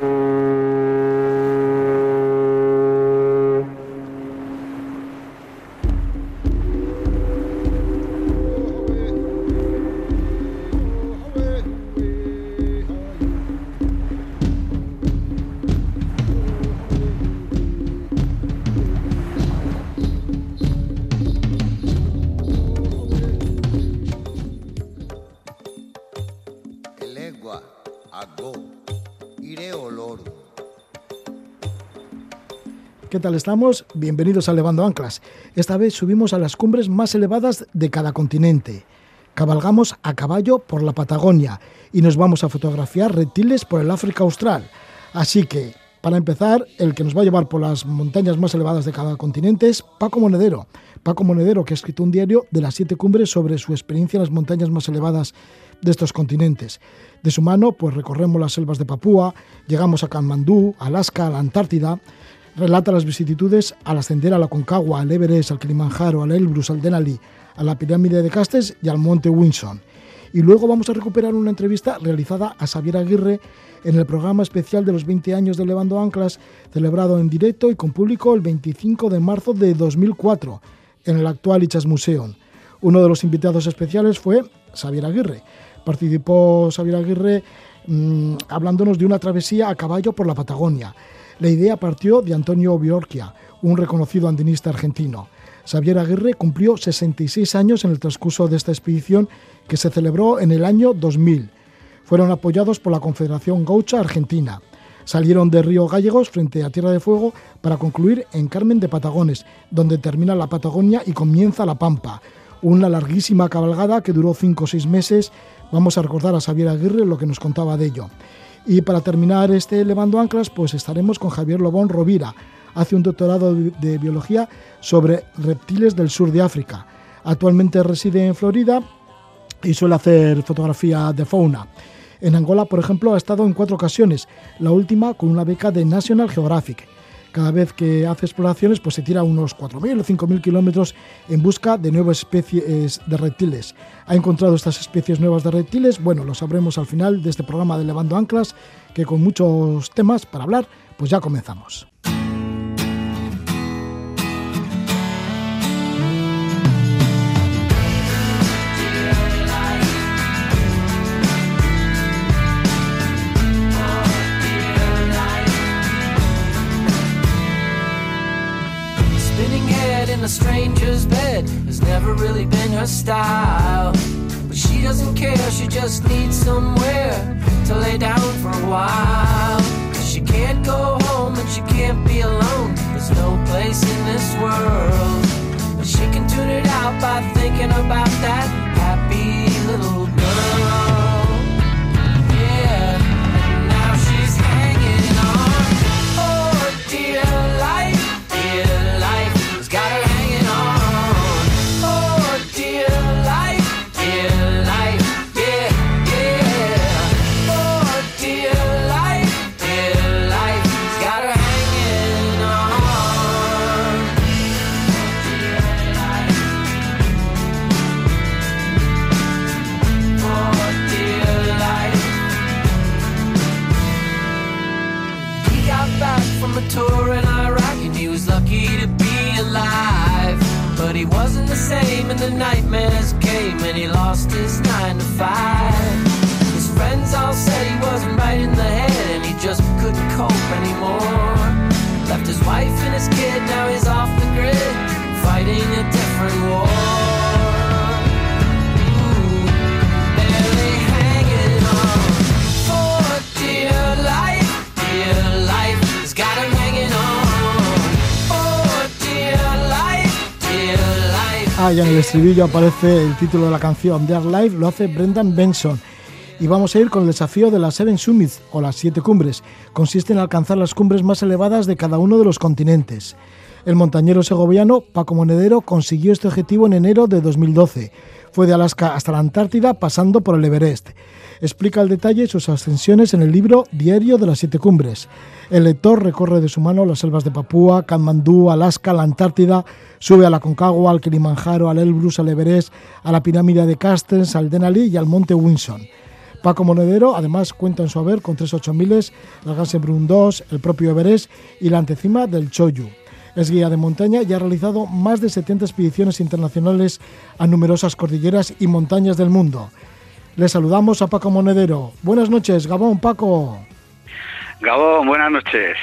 Mm-hmm. ¿Qué tal estamos? Bienvenidos a Levando Anclas. Esta vez subimos a las cumbres más elevadas de cada continente. Cabalgamos a caballo por la Patagonia y nos vamos a fotografiar reptiles por el África Austral. Así que, para empezar, el que nos va a llevar por las montañas más elevadas de cada continente es Paco Monedero. Paco Monedero, que ha escrito un diario de las siete cumbres sobre su experiencia en las montañas más elevadas de estos continentes. De su mano, pues recorremos las selvas de Papúa, llegamos a Kanmandú, Alaska, la Antártida, relata las vicisitudes al ascender a la Concagua, al Everest, al Kilimanjaro, al Elbrus, al Denali, a la pirámide de Castes y al monte Winson. Y luego vamos a recuperar una entrevista realizada a Xavier Aguirre en el programa especial de los 20 años de Levando Anclas, celebrado en directo y con público el 25 de marzo de 2004 en el actual Ichas Museum. Uno de los invitados especiales fue Xavier Aguirre. Participó Xavier Aguirre mmm, hablándonos de una travesía a caballo por la Patagonia. La idea partió de Antonio Biorquia, un reconocido andinista argentino. Xavier Aguirre cumplió 66 años en el transcurso de esta expedición que se celebró en el año 2000. Fueron apoyados por la Confederación Gaucha Argentina. Salieron de Río Gallegos frente a Tierra de Fuego para concluir en Carmen de Patagones, donde termina la Patagonia y comienza la Pampa. Una larguísima cabalgada que duró 5 o 6 meses. Vamos a recordar a Xavier Aguirre lo que nos contaba de ello. Y para terminar este Levando Anclas, pues estaremos con Javier Lobón Rovira. Hace un doctorado de biología sobre reptiles del sur de África. Actualmente reside en Florida y suele hacer fotografía de fauna. En Angola, por ejemplo, ha estado en cuatro ocasiones, la última con una beca de National Geographic. Cada vez que hace exploraciones, pues se tira unos 4.000 o 5.000 kilómetros en busca de nuevas especies de reptiles. ¿Ha encontrado estas especies nuevas de reptiles? Bueno, lo sabremos al final de este programa de Levando Anclas, que con muchos temas para hablar, pues ya comenzamos. A stranger's bed has never really been her style. But she doesn't care, she just needs somewhere to lay down for a while. Cause she can't go home and she can't be alone. There's no place in this world. But she can tune it out by thinking about that happy little estribillo aparece el título de la canción Dear Life, lo hace Brendan Benson. Y vamos a ir con el desafío de las Seven Summits o las siete cumbres. Consiste en alcanzar las cumbres más elevadas de cada uno de los continentes. El montañero segoviano Paco Monedero consiguió este objetivo en enero de 2012. Fue de Alaska hasta la Antártida pasando por el Everest. Explica al detalle sus ascensiones en el libro Diario de las Siete Cumbres. El lector recorre de su mano las selvas de Papúa, Katmandú, Alaska, la Antártida, sube a la Concagua, al Kilimanjaro, al Elbrus, al Everest, a la pirámide de Castens, al Denali y al monte Winson. Paco Monedero además cuenta en su haber con tres 8000, el Gansenbrunn 2, el propio Everest y la antecima del Choyu. Es guía de montaña y ha realizado más de 70 expediciones internacionales a numerosas cordilleras y montañas del mundo. Le saludamos a Paco Monedero. Buenas noches, Gabón, Paco. Gabón, buenas noches.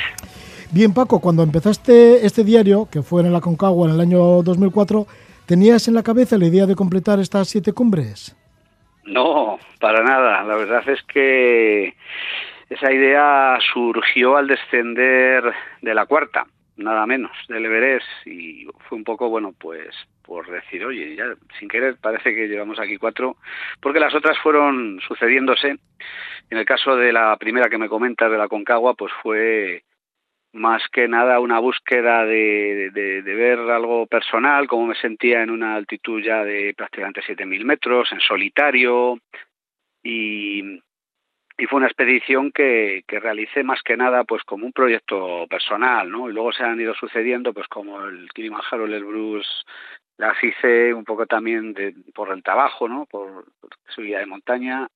Bien, Paco, cuando empezaste este diario, que fue en la Concagua en el año 2004, ¿tenías en la cabeza la idea de completar estas siete cumbres? No, para nada. La verdad es que esa idea surgió al descender de la cuarta, nada menos, del Everest, y fue un poco, bueno, pues por decir, oye, ya sin querer parece que llevamos aquí cuatro, porque las otras fueron sucediéndose. En el caso de la primera que me comentas, de la Concagua, pues fue más que nada una búsqueda de, de, ver algo personal, cómo me sentía en una altitud ya de prácticamente 7.000 metros, en solitario, y, fue una expedición que, que realicé más que nada pues como un proyecto personal, ¿no? Y luego se han ido sucediendo pues como el Kilimanjaro, el Elbrus, las hice un poco también de, por el trabajo, ¿no? Por, subida de montaña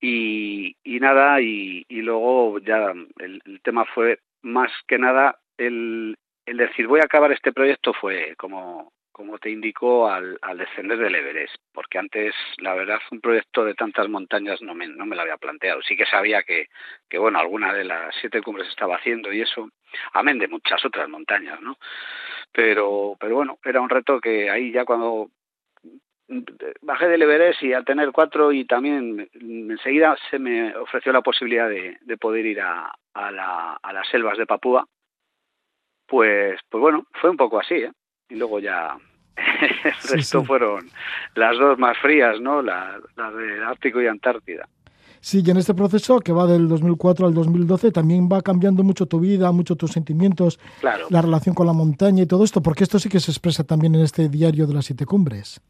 y, y nada, y, y luego ya el, el tema fue más que nada el, el decir voy a acabar este proyecto fue como como te indicó al, al descender del Everest, porque antes, la verdad, un proyecto de tantas montañas no me, no me lo había planteado. Sí que sabía que, que, bueno, alguna de las siete cumbres estaba haciendo y eso, amén de muchas otras montañas, ¿no? Pero, pero bueno, era un reto que ahí ya cuando bajé del Everest y al tener cuatro y también enseguida se me ofreció la posibilidad de, de poder ir a, a, la, a las selvas de Papúa, pues, pues bueno, fue un poco así, ¿eh? Y luego ya el sí, resto sí. fueron las dos más frías, ¿no? Las la de Ártico y Antártida. Sí, y en este proceso que va del 2004 al 2012 también va cambiando mucho tu vida, mucho tus sentimientos, claro. la relación con la montaña y todo esto, porque esto sí que se expresa también en este diario de las siete cumbres.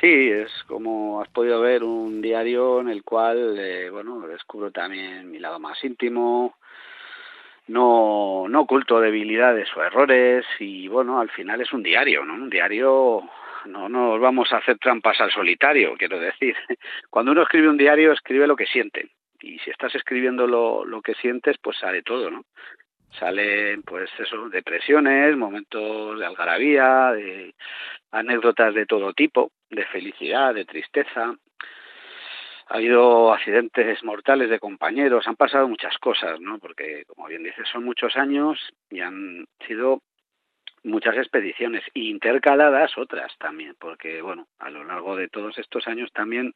Sí, es como has podido ver un diario en el cual, eh, bueno, descubro también mi lado más íntimo, no, no oculto debilidades o errores y bueno, al final es un diario, ¿no? Un diario, no nos vamos a hacer trampas al solitario, quiero decir. Cuando uno escribe un diario, escribe lo que siente. Y si estás escribiendo lo, lo que sientes, pues sale todo, ¿no? Salen, pues eso, depresiones, momentos de algarabía, de anécdotas de todo tipo, de felicidad, de tristeza, ha habido accidentes mortales de compañeros, han pasado muchas cosas, ¿no? Porque, como bien dices, son muchos años y han sido muchas expediciones intercaladas otras también, porque, bueno, a lo largo de todos estos años también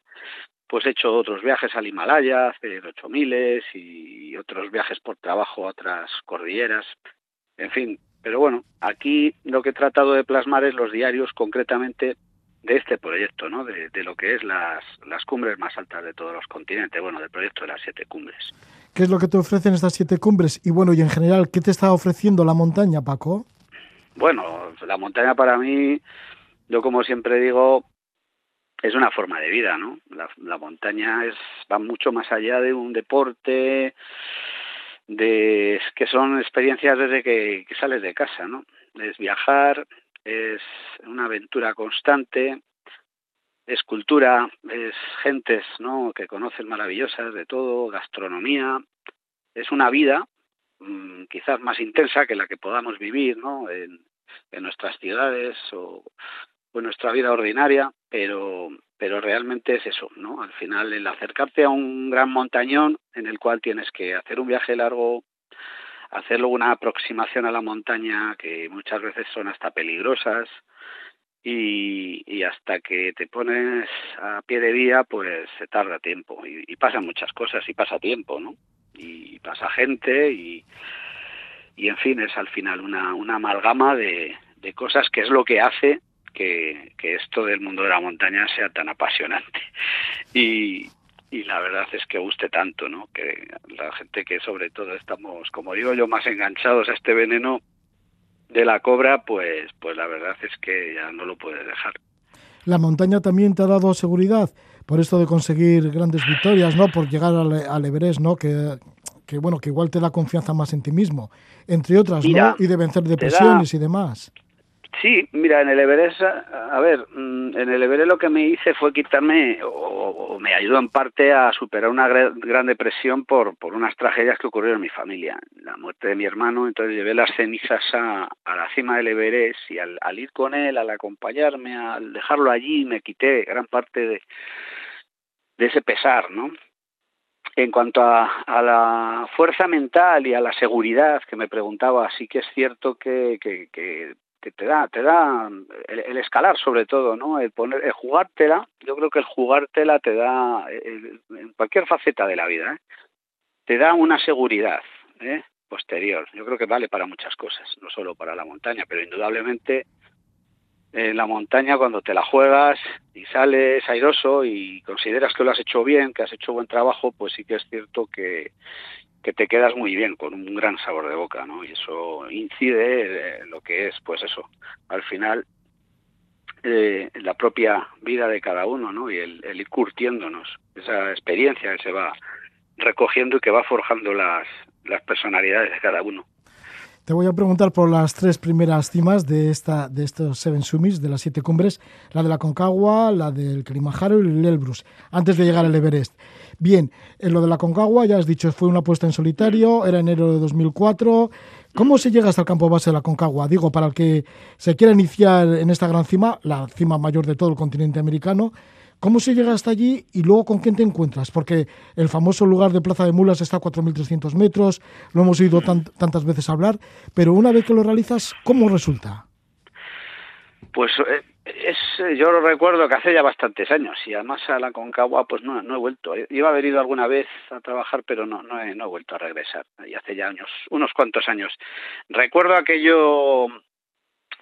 pues he hecho otros viajes al Himalaya, hacer ocho miles y otros viajes por trabajo a otras cordilleras, en fin. Pero bueno, aquí lo que he tratado de plasmar es los diarios concretamente de este proyecto, ¿no? De, de, lo que es las, las cumbres más altas de todos los continentes, bueno, del proyecto de las siete cumbres. ¿Qué es lo que te ofrecen estas siete cumbres? Y bueno, y en general, ¿qué te está ofreciendo la montaña, Paco? Bueno, la montaña para mí, yo como siempre digo, es una forma de vida, ¿no? La, la montaña es va mucho más allá de un deporte, de que son experiencias desde que, que sales de casa, ¿no? Es viajar, es una aventura constante, es cultura, es gentes ¿no? que conocen maravillosas de todo, gastronomía, es una vida mmm, quizás más intensa que la que podamos vivir ¿no? en, nuestras ciudades o, en nuestra vida ordinaria, pero, pero realmente es eso, ¿no? Al final el acercarte a un gran montañón en el cual tienes que hacer un viaje largo, hacer luego una aproximación a la montaña que muchas veces son hasta peligrosas y, y hasta que te pones a pie de vía pues se tarda tiempo y, y pasan muchas cosas y pasa tiempo, ¿no? Y pasa gente y, y en fin es al final una, una amalgama de, de cosas que es lo que hace que, que esto del mundo de la montaña sea tan apasionante y, y la verdad es que guste tanto, ¿no? Que la gente que sobre todo estamos, como digo yo, más enganchados a este veneno de la cobra, pues, pues la verdad es que ya no lo puedes dejar. La montaña también te ha dado seguridad por esto de conseguir grandes victorias, ¿no? Por llegar al, al Everest, ¿no? Que, que bueno, que igual te da confianza más en ti mismo, entre otras, Mira, ¿no? Y de vencer depresiones da, y demás. Sí, mira, en el Everest, a, ver, mm, en el Everest lo que me hice fue quitarme, o, me ayudó en parte a superar una gran depresión por, por unas tragedias que ocurrieron en mi familia. La muerte de mi hermano, entonces llevé las cenizas a, a la cima del Everest y al, ir con él, al acompañarme, al dejarlo allí, me quité gran parte de, ese pesar, ¿no? En cuanto a, a, la fuerza mental y a la seguridad que me preguntaba, sí que es cierto que te da, te da el, escalar sobre todo, ¿no? El poner, el jugártela, yo creo que el jugártela te da, en cualquier faceta de la vida, ¿eh? te da una seguridad ¿eh? posterior. Yo creo que vale para muchas cosas, no solo para la montaña, pero indudablemente en la montaña cuando te la juegas y sales airoso y consideras que lo has hecho bien, que has hecho buen trabajo, pues sí que es cierto que, que te quedas muy bien, con un gran sabor de boca, ¿no? Y eso incide en lo que es, pues eso, al final, eh, la propia vida de cada uno, ¿no? Y el, ir curtiéndonos, esa experiencia que se va recogiendo y que va forjando las, las personalidades de cada uno. Te voy a preguntar por las tres primeras cimas de esta de estos Seven Summits, de las siete cumbres, la de la Concagua, la del Kilimanjaro y el Elbrus, antes de llegar al Everest. Bien, en lo de la Concagua ya has dicho, fue una apuesta en solitario, era enero de 2004. ¿Cómo se llega hasta el campo base de la Concagua? Digo, para el que se quiera iniciar en esta gran cima, la cima mayor de todo el continente americano, ¿Cómo se llega hasta allí y luego con quién te encuentras? Porque el famoso lugar de Plaza de Mulas está a 4.300 metros, lo hemos oído tantas veces hablar, pero una vez que lo realizas, ¿cómo resulta? Pues eh, es, yo lo recuerdo que hace ya bastantes años y además a la Concagua pues no, no he vuelto. Iba a haber ido alguna vez a trabajar, pero no, he, no he vuelto a regresar. Y hace ya años, unos cuantos años. Recuerdo aquello,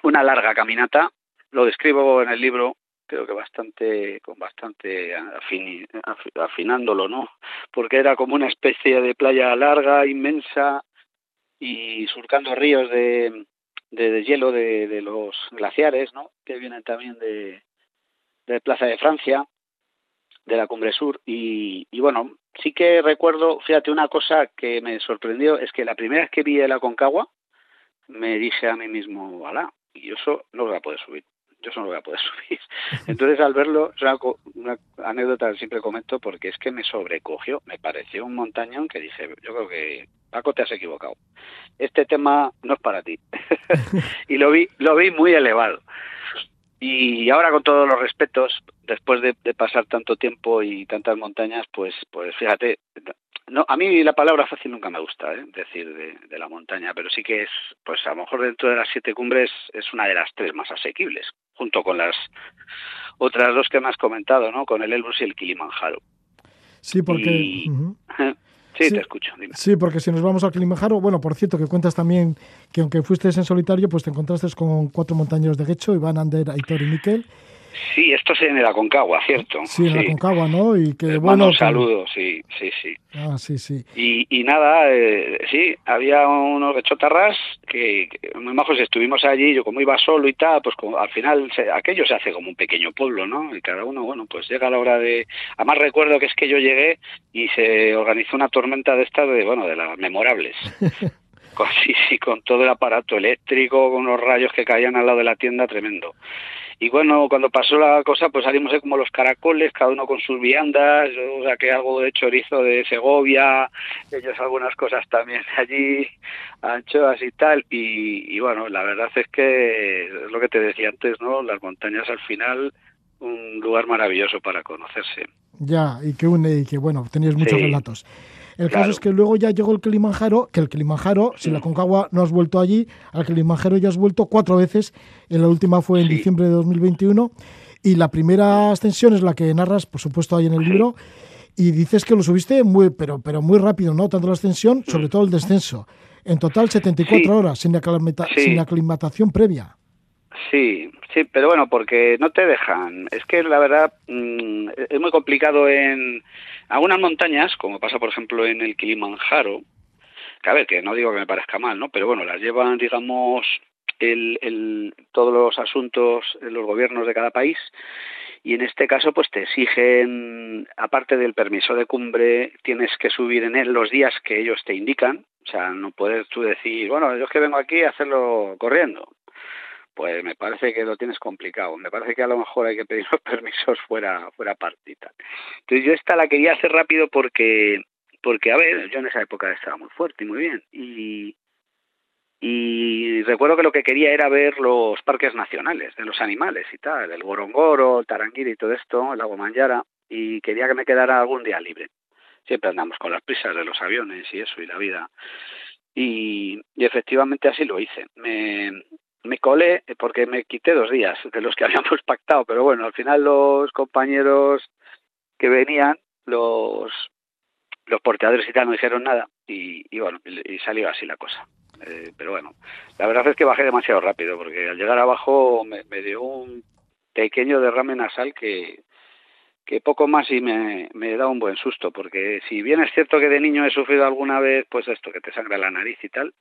una larga caminata, lo describo en el libro, creo que bastante con bastante afinándolo no porque era como una especie de playa larga inmensa y surcando ríos de, de, hielo de, los glaciares no que vienen también de, de Plaza de Francia de la Cumbre Sur y, y bueno sí que recuerdo fíjate una cosa que me sorprendió es que la primera vez que vi el Aconcagua me dije a mí mismo, alá, y eso no voy a poder subir yo no voy a poder subir. Entonces, al verlo, una, anécdota que siempre comento porque es que me sobrecogió, me pareció un montañón que dije, yo creo que Paco te has equivocado. Este tema no es para ti. y lo vi, lo vi muy elevado. Y ahora con todos los respetos, después de, de, pasar tanto tiempo y tantas montañas, pues, pues fíjate, no, a mí la palabra fácil nunca me gusta ¿eh? decir de, la montaña, pero sí que es, pues a lo mejor dentro de las siete cumbres es una de las tres más asequibles, junto con las otras dos que me has comentado, ¿no? Con el Elbrus y el Kilimanjaro. Sí, porque... Sí, te escucho. Sí, porque si nos vamos al Kilimanjaro, bueno, por cierto, que cuentas también que aunque fuiste en solitario, pues te encontraste con cuatro montañeros de Guecho, Iván, Ander, Aitor y Miquel, Sí, esto es en la Concagua, ¿cierto? Sí, en la Concagua, ¿no? Y que, bueno, un saludo, sí, sí, sí. Ah, sí, sí. Y, y nada, eh, sí, había unos rechotarras que, que, muy majos, estuvimos allí, yo como iba solo y tal, pues como, al final se, aquello se hace como un pequeño pueblo, ¿no? Y cada uno, bueno, pues llega la hora de... Además recuerdo que es que yo llegué y se organizó una tormenta de estas, de, bueno, de las memorables. con, sí, sí, con todo el aparato eléctrico, con los rayos que caían al lado de la tienda, tremendo. Y bueno, cuando pasó la cosa, pues salimos como los caracoles, cada uno con sus viandas, yo saqué algo de chorizo de Segovia, ellos algunas cosas también allí, anchoas y tal, y, y bueno, la verdad es que es lo que te decía antes, ¿no? Las montañas al final, un lugar maravilloso para conocerse. Ya, y que une, y que bueno, tenías muchos sí. relatos. El claro. caso es que luego ya llegó el Kilimanjaro, que el Kilimanjaro, si la Concagua no has vuelto allí, al Kilimanjaro ya has vuelto cuatro veces, en la última fue en sí. diciembre de 2021, y la primera ascensión es la que narras, por supuesto, ahí en el libro, y dices que lo subiste muy, pero, pero muy rápido, ¿no? Tanto la ascensión, sobre todo el descenso. En total 74 sí. horas, sin, aclimata sin aclimatación previa. Sí, sí, pero bueno, porque no te dejan. Es que la verdad mmm, es muy complicado en algunas montañas, como pasa por ejemplo en el Kilimanjaro, que a ver, que no digo que me parezca mal, ¿no? Pero bueno, las llevan, digamos, el, el, todos los asuntos los gobiernos de cada país y en este caso pues te exigen, aparte del permiso de cumbre, tienes que subir en él los días que ellos te indican, o sea, no puedes tú decir, bueno, yo es que vengo aquí a hacerlo corriendo, pues me parece que lo tienes complicado. Me parece que a lo mejor hay que pedir los permisos fuera, fuera partita. Entonces yo esta la quería hacer rápido porque, porque a ver, yo en esa época estaba muy fuerte y muy bien. Y, y recuerdo que lo que quería era ver los parques nacionales de los animales y tal, el Gorongoro, el Tarangire y todo esto, el lago Manjara, y quería que me quedara algún día libre. Siempre andamos con las prisas de los aviones y eso y la vida. Y, y efectivamente así lo hice. Me, me colé porque me quité dos días de los que habíamos pactado, pero bueno, al final los compañeros que venían, los los porteadores y tal no dijeron nada y, y bueno, y salió así la cosa. Eh, pero bueno, la verdad es que bajé demasiado rápido porque al llegar abajo me, me dio un pequeño derrame nasal que, que poco más y me, me da un buen susto, porque si bien es cierto que de niño he sufrido alguna vez, pues esto, que te sangra la nariz y tal,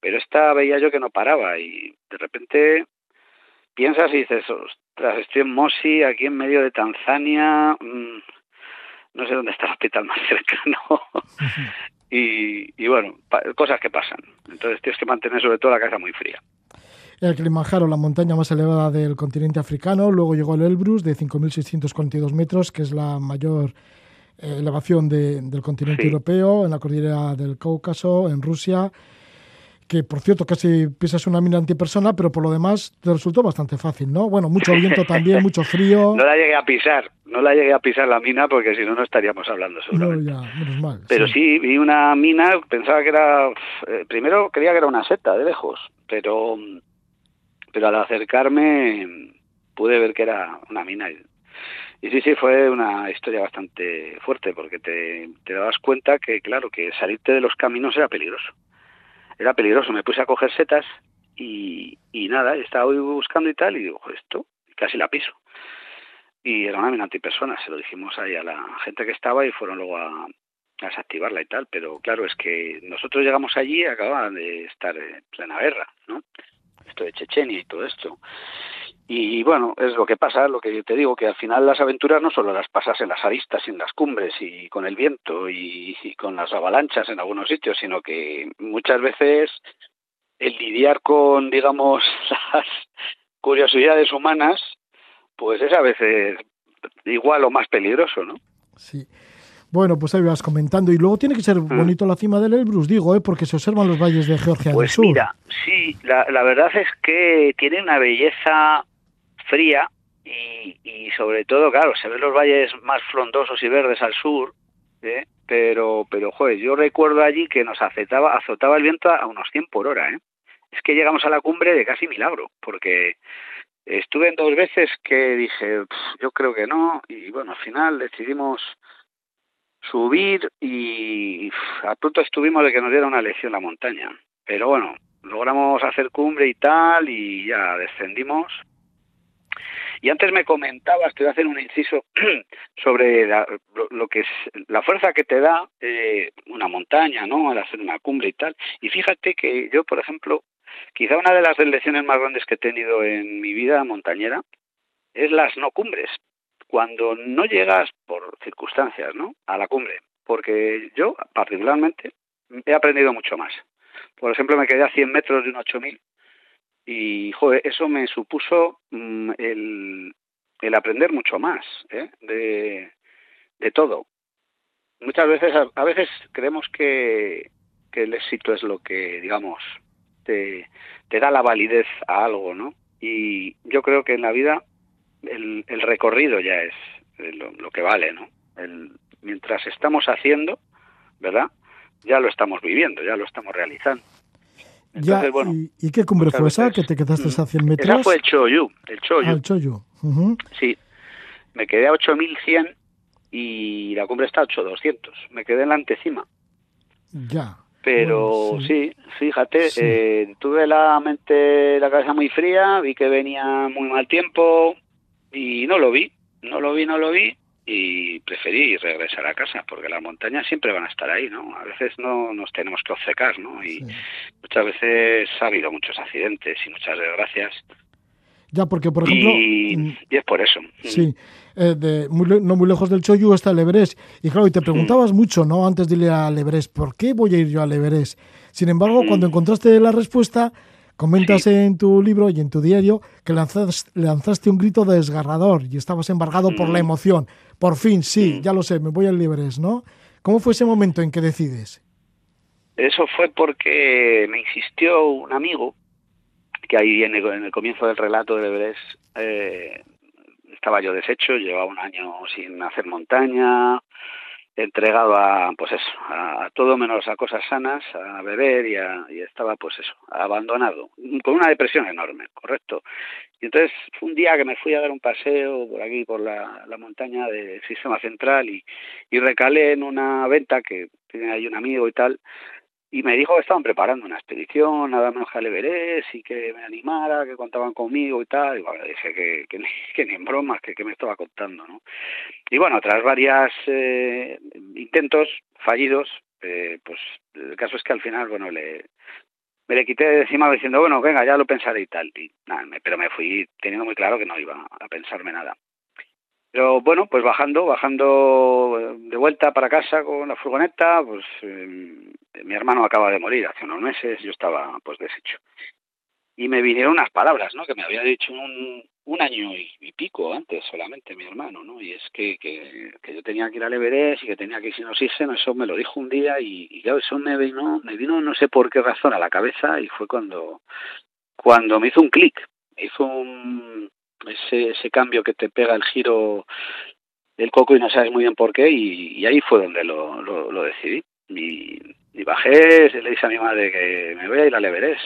pero esta veía yo que no paraba y de repente piensas y dices, ostras, estoy en Mosi, aquí en medio de Tanzania, mmm, no sé dónde está el hospital más cercano. y, y, bueno, cosas que pasan. Entonces tienes que mantener sobre todo la casa muy fría. El Kilimanjaro, la montaña más elevada del continente africano. Luego llegó el Elbrus de 5.642 metros, que es la mayor eh, elevación de, del continente sí. europeo, en la cordillera del Cáucaso, en Rusia que por cierto casi pisas una mina antipersona, pero por lo demás te resultó bastante fácil, ¿no? Bueno, mucho viento también, mucho frío. No la llegué a pisar, no la llegué a pisar la mina porque si no, no estaríamos hablando seguramente. No, ya, menos mal. Pero sí. sí. vi una mina, pensaba que era, eh, primero creía que era una seta de lejos, pero, pero al acercarme pude ver que era una mina. Y sí, sí, fue una historia bastante fuerte porque te, te dabas cuenta que, claro, que salirte de los caminos era peligroso era peligroso. Me puse a coger setas y, y nada, estaba buscando y tal, y digo, esto, casi la piso. Y era una mina antipersona, se lo dijimos ahí a la gente que estaba y fueron luego a, a desactivarla y tal. Pero claro, es que nosotros llegamos allí y acababan de estar en plena guerra, ¿no? Esto de Chechenia y todo esto. Y bueno, es lo que pasa, lo que te digo, que al final las aventuras no solo las pasas en las aristas y en las cumbres y con el viento y, y, con las avalanchas en algunos sitios, sino que muchas veces el lidiar con, digamos, las curiosidades humanas, pues es a veces igual o más peligroso, ¿no? Sí. Bueno, pues ahí vas comentando. Y luego tiene que ser bonito la cima del Elbrus, digo, ¿eh? porque se observan los valles de Georgia pues del Sur. Mira, sí, la, la verdad es que tiene una belleza fría y, y, sobre todo, claro, se ven los valles más frondosos y verdes al sur, ¿eh? pero, pero, joder, yo recuerdo allí que nos azotaba, azotaba el viento a unos 100 por hora, ¿eh? Es que llegamos a la cumbre de casi milagro, porque estuve en dos veces que dije, yo creo que no, y bueno, al final decidimos subir y a punto estuvimos de que nos diera una lección la montaña. Pero bueno, logramos hacer cumbre y tal, y ya descendimos y antes me comentabas, te voy a hacer un inciso sobre la, lo, que es la fuerza que te da eh, una montaña, ¿no? Al hacer una cumbre y tal. Y fíjate que yo, por ejemplo, quizá una de las lecciones más grandes que he tenido en mi vida montañera es las no cumbres. Cuando no llegas por circunstancias, ¿no? A la cumbre. Porque yo, particularmente, he aprendido mucho más. Por ejemplo, me quedé a 100 metros de un 8000 y joder, eso me supuso mmm, el, el, aprender mucho más ¿eh? de, de, todo. Muchas veces, a, a, veces creemos que, que el éxito es lo que, digamos, te, te da la validez a algo, ¿no? Y yo creo que en la vida el, el recorrido ya es lo, lo que vale, ¿no? El, mientras estamos haciendo, ¿verdad? Ya lo estamos viviendo, ya lo estamos realizando. Entonces, ya, bueno, ¿y, ¿y, qué cumbre fue esa? ¿Que te quedaste a 100 metros? Esa fue el Choyu. El Choyu. Ah, el Choyu. Uh -huh. Sí. Me quedé a 8100 y la cumbre está a 8200. Me quedé en la antecima. Ya. Pero bueno, sí. sí. fíjate, sí. Eh, tuve la mente, la cabeza muy fría, vi que venía muy mal tiempo y no lo vi. No lo vi, no lo vi y preferí regresar a casa porque las montañas siempre van a estar ahí, ¿no? A veces no nos tenemos que obcecar, ¿no? Y sí. muchas veces ha habido muchos accidentes y muchas desgracias. Ya, porque por ejemplo... Y, y es por eso. Sí, eh, de, muy, no muy lejos del Choyu está el Everest. Y claro, y te preguntabas mm. mucho, ¿no? Antes de ir al Everest, ¿por qué voy a ir yo al Everest? Sin embargo, mm. cuando encontraste la respuesta, Comentas en tu libro y en tu diario que lanzaste, lanzaste un grito desgarrador y estabas embargado por la mm. emoción. Por fin, sí, mm. ya lo sé, me voy al Liberes, ¿no? ¿Cómo fue ese momento en que decides? Eso fue porque me insistió un amigo, que ahí en el, comienzo del relato de Everest eh, estaba yo deshecho, llevaba un año sin hacer montaña, entregado a pues eso a, todo menos a cosas sanas a beber y, y, estaba pues eso abandonado con una depresión enorme correcto. Y entonces un día que me fui a dar un paseo por aquí por la, la montaña del sistema central y, y recalé en una venta que tiene ahí un amigo y tal y me dijo que estaban preparando una expedición, nada menos que al Everest y que me animara, que contaban conmigo y tal. Y bueno, dije que, que, que ni en bromas, que, que me estaba contando, ¿no? Y bueno, tras varios eh, intentos fallidos, eh, pues el caso es que al final, bueno, le, me le quité de encima diciendo, bueno, venga, ya lo pensaré y tal. Y, nada, pero me fui teniendo muy claro que no iba a pensarme nada. Pero bueno, pues bajando, bajando de vuelta para casa con la furgoneta, pues em, mi hermano acaba de morir hace unos meses, yo estaba pues deshecho. Y me vinieron unas palabras, ¿no? Que me había dicho un, un año y, pico antes solamente mi hermano, ¿no? Y es que, que, yo tenía que ir al Everest y que tenía que ir sin oxígeno, eso me lo dijo un día y, y claro, eso me vino, me vino no sé por qué razón a la cabeza y fue cuando, cuando me hizo un clic, hizo un, ese, ese cambio que te pega el giro del coco y no sabes muy bien por qué y, ahí fue donde lo, lo, decidí. Y, y, bajé le dije a mi madre que me voy a ir al Everest.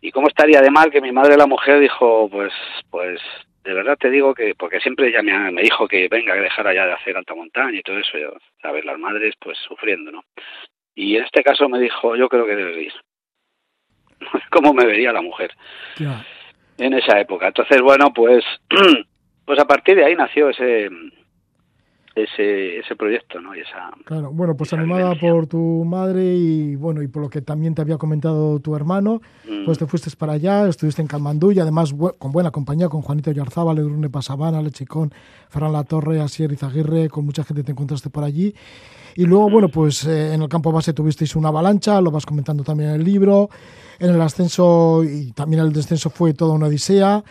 Y cómo estaría de mal que mi madre la mujer dijo pues pues de verdad te digo que porque siempre ella me, me dijo que venga que dejara ya de hacer alta montaña y todo eso yo, sabes las madres pues sufriendo no y en este caso me dijo yo creo que debes ir cómo me vería la mujer en esa época. Entonces, bueno, pues, pues a partir de ahí nació ese ese, ese proyecto, ¿no? Y esa, claro, bueno, pues animada por tu madre y bueno, y por lo que también te había comentado tu hermano, mm. pues te fuiste para allá, estuviste en Calmandú y además con buena compañía, con Juanito Yarzábal, Edurne Pasabana, Lechicón, Ferran La Torre, Asier Izaguirre, con mucha gente te encontraste por allí. Y luego, bueno, pues eh, en el campo base tuvisteis una avalancha, lo vas comentando también en el libro. En el ascenso y también el descenso fue toda una odisea.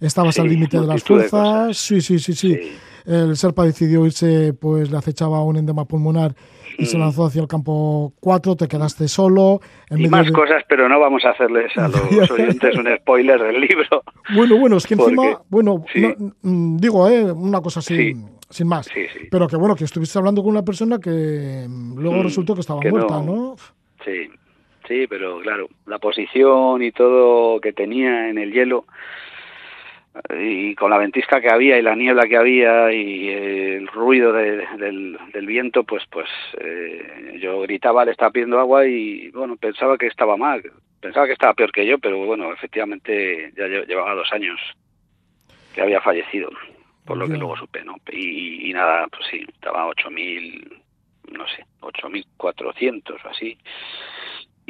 Estabas al límite de las fuerzas. sí, sí, sí, sí, El Serpa decidió irse, pues le acechaba un endema pulmonar y se mm. lanzó hacia el campo 4, te quedaste solo. y más cosas, pero no vamos a hacerles a los oyentes un spoiler del libro. Bueno, bueno, es que encima, bueno, mm, digo, eh, una cosa así sin más. Pero que bueno, que estuviste hablando con una persona que mm, luego mm, resultó que estaba muerta, no. Sí, sí, pero claro, la posición y todo que tenía en el hielo y con la ventisca que había y la niebla que había y el ruido del, del, viento, pues pues eh, yo gritaba, le estaba pidiendo agua y bueno, pensaba que estaba mal, pensaba que estaba peor que yo, pero bueno, efectivamente ya llevaba dos años que había fallecido por lo que luego supe, ¿no? Y, nada, pues sí, estaba 8.000, no sé, 8.400 o así.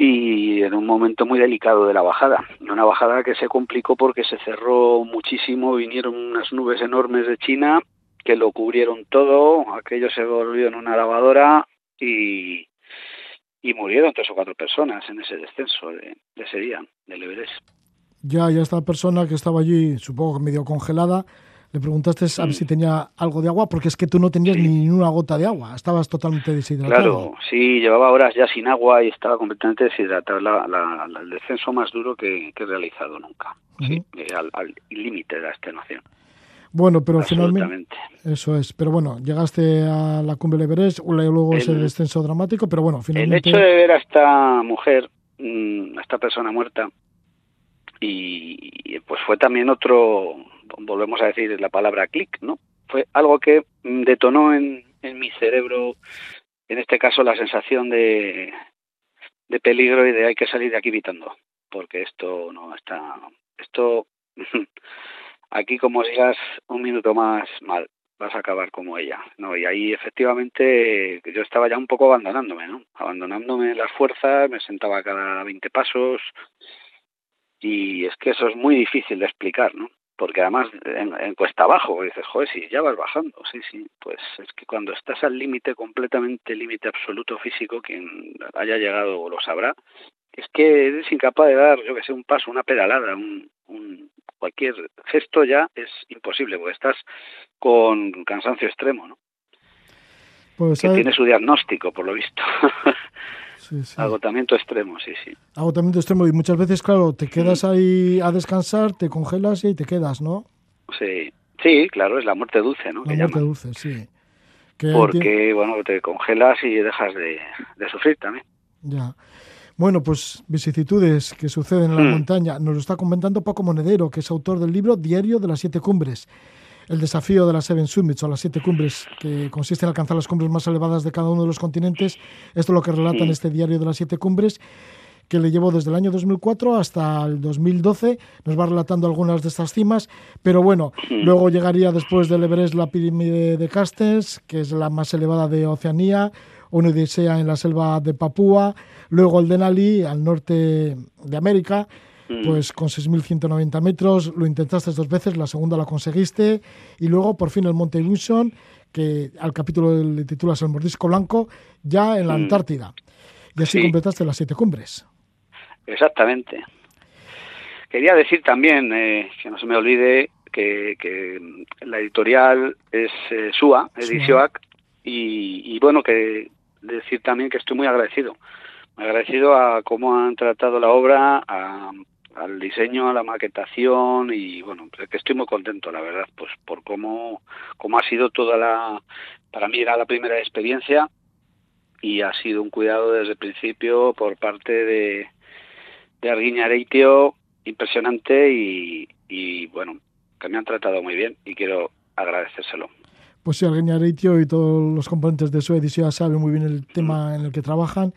Y en un momento muy delicado de la bajada, una bajada que se complicó porque se cerró muchísimo, vinieron unas nubes enormes de China que lo cubrieron todo, aquello se volvió en una lavadora y, y murieron tres o cuatro personas en ese descenso de, ese día del Everest. Ya, ya esta persona que estaba allí, supongo que medio congelada, le preguntaste a ver si tenía algo de agua, porque es que tú no tenías ni una gota de agua, estabas totalmente deshidratado. Claro, sí, llevaba horas ya sin agua y estaba completamente deshidratado, el descenso más duro que, he realizado nunca, sí, eh, al límite de la extenuación. Bueno, pero finalmente. Eso es. Pero bueno, llegaste a la cumbre de Everest, luego ese descenso dramático, pero bueno, finalmente. El hecho de ver a esta mujer, mm, a esta persona muerta, y pues fue también otro volvemos a decir la palabra clic, ¿no? Fue algo que detonó en, en mi cerebro, en este caso, la sensación de, de peligro y de hay que salir de aquí evitando, porque esto no está, esto, aquí como digas un minuto más mal, vas a acabar como ella, ¿no? Y ahí efectivamente yo estaba ya un poco abandonándome, ¿no? Abandonándome las fuerzas, me sentaba cada 20 pasos y es que eso es muy difícil de explicar, ¿no? Porque además en, cuesta abajo, dices, joder, si ya vas bajando, sí, sí, pues es que cuando estás al límite, completamente límite absoluto físico, quien haya llegado lo sabrá, es que eres incapaz de dar, yo que sé, un paso, una pedalada, un, cualquier gesto ya es imposible, porque estás con cansancio extremo, ¿no? Pues que tiene su diagnóstico, por lo visto. Agotamiento extremo, sí, sí. Agotamiento extremo y muchas veces, claro, te quedas ahí a descansar, te congelas y ahí te quedas, ¿no? Sí, sí, claro, es la muerte dulce, ¿no? La muerte dulce, sí. Porque, bueno, te congelas y dejas de, sufrir también. Ya. Bueno, pues vicisitudes que suceden en la mm. montaña. Nos lo está comentando Paco Monedero, que es autor del libro Diario de las Siete Cumbres. El desafío de las Seven Summits o las siete cumbres, que consiste en alcanzar las cumbres más elevadas de cada uno de los continentes. Esto es lo que relata en este Diario de las Siete Cumbres que le llevó desde el año 2004 hasta el 2012. Nos va relatando algunas de estas cimas, pero bueno, luego llegaría después del Everest la pirámide de Castens, que es la más elevada de Oceanía, una odisea en la selva de Papúa, luego el Denali al norte de América, pues con 6.190 metros, lo intentaste dos veces, la segunda la conseguiste, y luego por fin el Monte Wilson, que al capítulo le titulas El Mordisco Blanco, ya en la Antártida. Y así completaste las siete cumbres. Exactamente. Quería decir también, eh, que no se me olvide, que, la editorial es eh, SUA, y, y, bueno, que decir también que estoy muy agradecido. Agradecido a cómo han tratado la obra, al diseño, a la maquetación y bueno, pues que estoy muy contento, la verdad, pues por cómo, cómo ha sido toda la, para mí era la primera experiencia y ha sido un cuidado desde el principio por parte de, de Arguiña Areitio impresionante y, bueno, que me han tratado muy bien y quiero agradecérselo. Pues sí, Arguiña Areitio y todos los componentes de su edición saben muy bien el tema en el que trabajan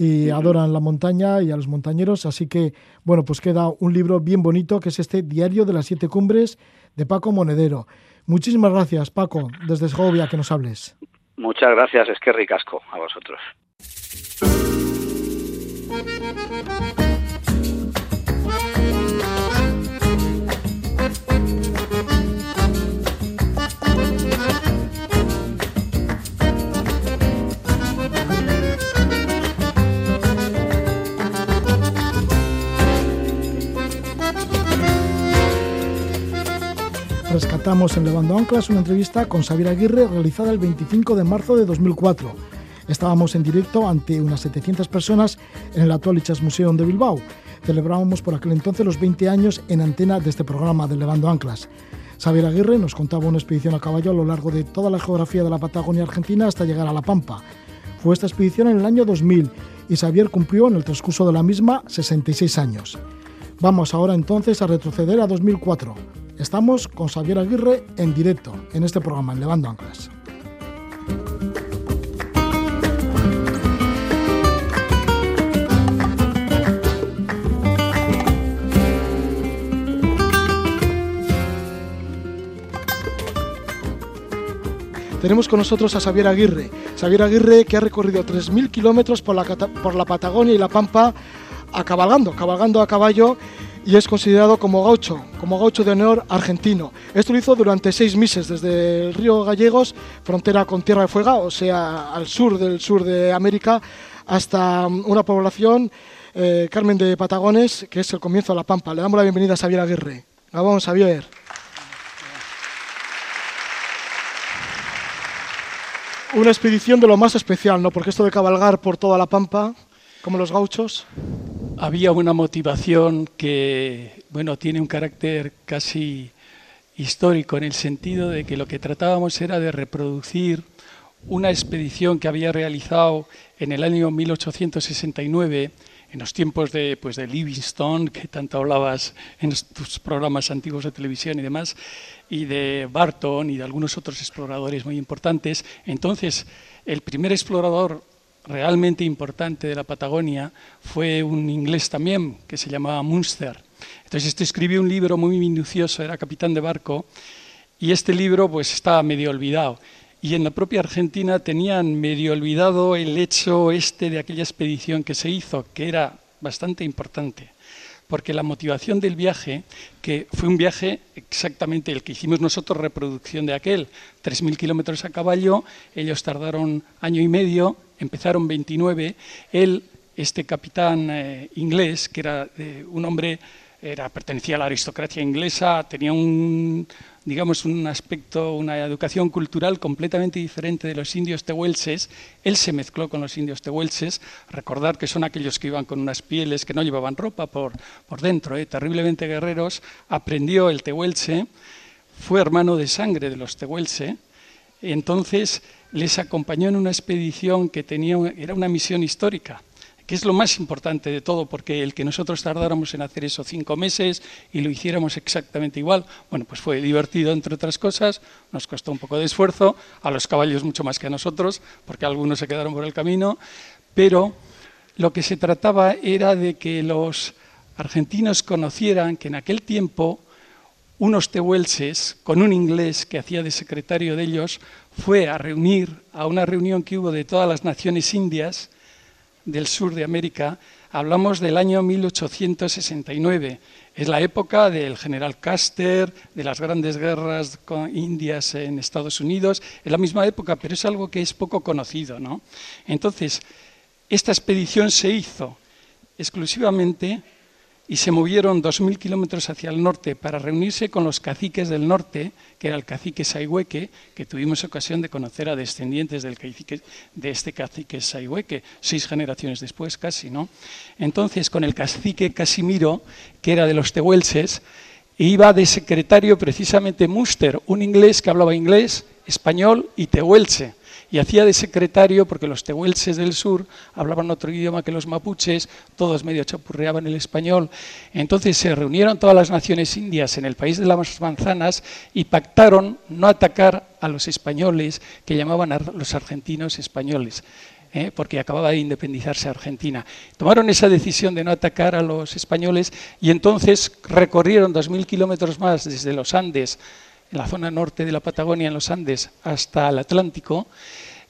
y adoran la montaña y a los montañeros, así que bueno, pues queda un libro bien bonito que es este Diario de las Siete Cumbres de Paco Monedero. Muchísimas gracias, Paco, desde Segovia, que nos hables. Muchas gracias, es que ricasco a vosotros. Rescatamos en Levando Anclas una entrevista con Xavier Aguirre realizada el 25 de marzo de 2004. Estábamos en directo ante unas 700 personas en el actual Ichas Museum de Bilbao. Celebrábamos por aquel entonces los 20 años en antena de este programa de Levando Anclas. Xavier Aguirre nos contaba una expedición a caballo a lo largo de toda la geografía de la Patagonia Argentina hasta llegar a La Pampa. Fue esta expedición en el año 2000 y Xavier cumplió en el transcurso de la misma 66 años. Vamos ahora entonces a retroceder a 2004. Estamos con Xavier Aguirre en directo en este programa, en Levando Anclas. Tenemos con nosotros a Xavier Aguirre. Xavier Aguirre que ha recorrido 3.000 kilómetros por la, por la Patagonia y la Pampa a cabalgando, cabalgando a caballo y es considerado como gaucho, como gaucho de honor argentino. Esto lo hizo durante seis meses, desde el río Gallegos, frontera con Tierra de Fuega, o sea, al sur del sur de América, hasta una población, eh, Carmen de Patagones, que es el comienzo de La Pampa. Le damos la bienvenida a Xavier Aguirre. Vamos, Xavier. Una expedición de lo más especial, ¿no? Porque esto de cabalgar por toda la Pampa, como los gauchos había una motivación que, bueno, tiene un carácter casi histórico en el sentido de que lo que tratábamos era de reproducir una expedición que había realizado en el año 1869 en los tiempos de, pues, de Livingstone, que tanto hablabas en tus programas antiguos de televisión y demás, y de Barton y de algunos otros exploradores muy importantes. Entonces, el primer explorador realmente importante de la Patagonia fue un inglés también que se llamaba Munster. Entonces este escribió un libro muy minucioso, era capitán de barco, y este libro pues estaba medio olvidado. Y en la propia Argentina tenían medio olvidado el hecho este de aquella expedición que se hizo, que era bastante importante porque la motivación del viaje, que fue un viaje exactamente el que hicimos nosotros, reproducción de aquel, 3.000 kilómetros a caballo, ellos tardaron año y medio, empezaron 29, él este capitán eh, inglés, que era un hombre, era, pertenecía a la aristocracia inglesa, tenía un, digamos, un aspecto, una educación cultural completamente diferente de los indios tehuelches. Él se mezcló con los indios tehuelches. Recordar que son aquellos que iban con unas pieles que no llevaban ropa por, por dentro, ¿eh? terriblemente guerreros. Aprendió el tehuelche, fue hermano de sangre de los tehuelche. Entonces les acompañó en una expedición que tenía, era una misión histórica que es lo más importante de todo, porque el que nosotros tardáramos en hacer eso cinco meses y lo hiciéramos exactamente igual, bueno, pues fue divertido entre otras cosas, nos costó un poco de esfuerzo, a los caballos mucho más que a nosotros, porque algunos se quedaron por el camino, pero lo que se trataba era de que los argentinos conocieran que en aquel tiempo unos tehuelches, con un inglés que hacía de secretario de ellos, fue a reunir a una reunión que hubo de todas las naciones indias, del sur de América, hablamos del año 1869. Es la época del general Custer, de las grandes guerras con indias en Estados Unidos. Es la misma época, pero es algo que es poco conocido. ¿no? Entonces, esta expedición se hizo exclusivamente y se movieron 2.000 kilómetros hacia el norte para reunirse con los caciques del norte, que era el cacique Saihueque, que tuvimos ocasión de conocer a descendientes del cacique, de este cacique Saihueque, seis generaciones después casi. ¿no? Entonces, con el cacique Casimiro, que era de los tehuelches, iba de secretario precisamente Muster, un inglés que hablaba inglés, español y tehuelche y hacía de secretario porque los tehuelches del sur hablaban otro idioma que los mapuches, todos medio chapurreaban el español. Entonces se reunieron todas las naciones indias en el país de las manzanas y pactaron no atacar a los españoles que llamaban a los argentinos españoles. ¿eh? porque acababa de independizarse Argentina. Tomaron esa decisión de no atacar a los españoles y entonces recorrieron 2.000 kilómetros más desde los Andes en la zona norte de la Patagonia, en los Andes, hasta el Atlántico,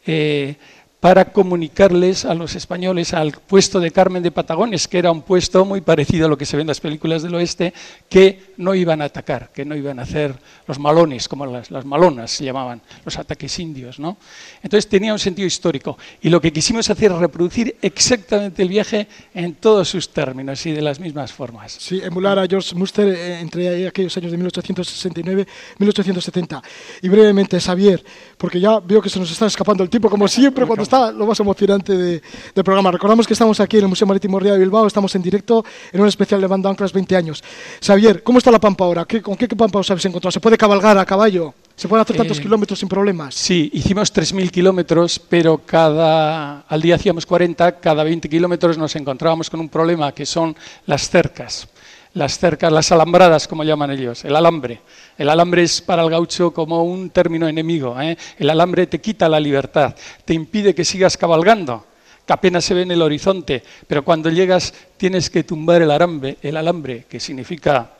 eh, para comunicarles a los españoles al puesto de Carmen de Patagones, que era un puesto muy parecido a lo que se ve en las películas del oeste, que no iban a atacar, que no iban a hacer los malones, como las, malonas se llamaban, los ataques indios. ¿no? Entonces tenía un sentido histórico. Y lo que quisimos hacer es reproducir exactamente el viaje en todos sus términos y de las mismas formas. Sí, emular a George Muster eh, entre aquellos años de 1869 y 1870. Y brevemente, Xavier, porque ya veo que se nos está escapando el tiempo, como siempre, cuando está lo más emocionante de, del programa. Recordamos que estamos aquí en el Museo Marítimo Ría de Bilbao, estamos en directo en un especial de Banda Anclas 20 años. Xavier, ¿cómo está la Pampa ahora? ¿Con qué Pampa os habéis encontrado? ¿Se puede cabalgar a caballo? ¿Se pueden hacer tantos eh, kilómetros sin problemas? Sí, hicimos 3.000 kilómetros, pero cada, al día hacíamos 40, cada 20 kilómetros nos encontrábamos con un problema que son las cercas las cercas, las alambradas, como llaman ellos, el alambre. El alambre es para el gaucho como un término enemigo. ¿eh? El alambre te quita la libertad, te impide que sigas cabalgando, que apenas se ve en el horizonte, pero cuando llegas tienes que tumbar el alambre, el alambre que significa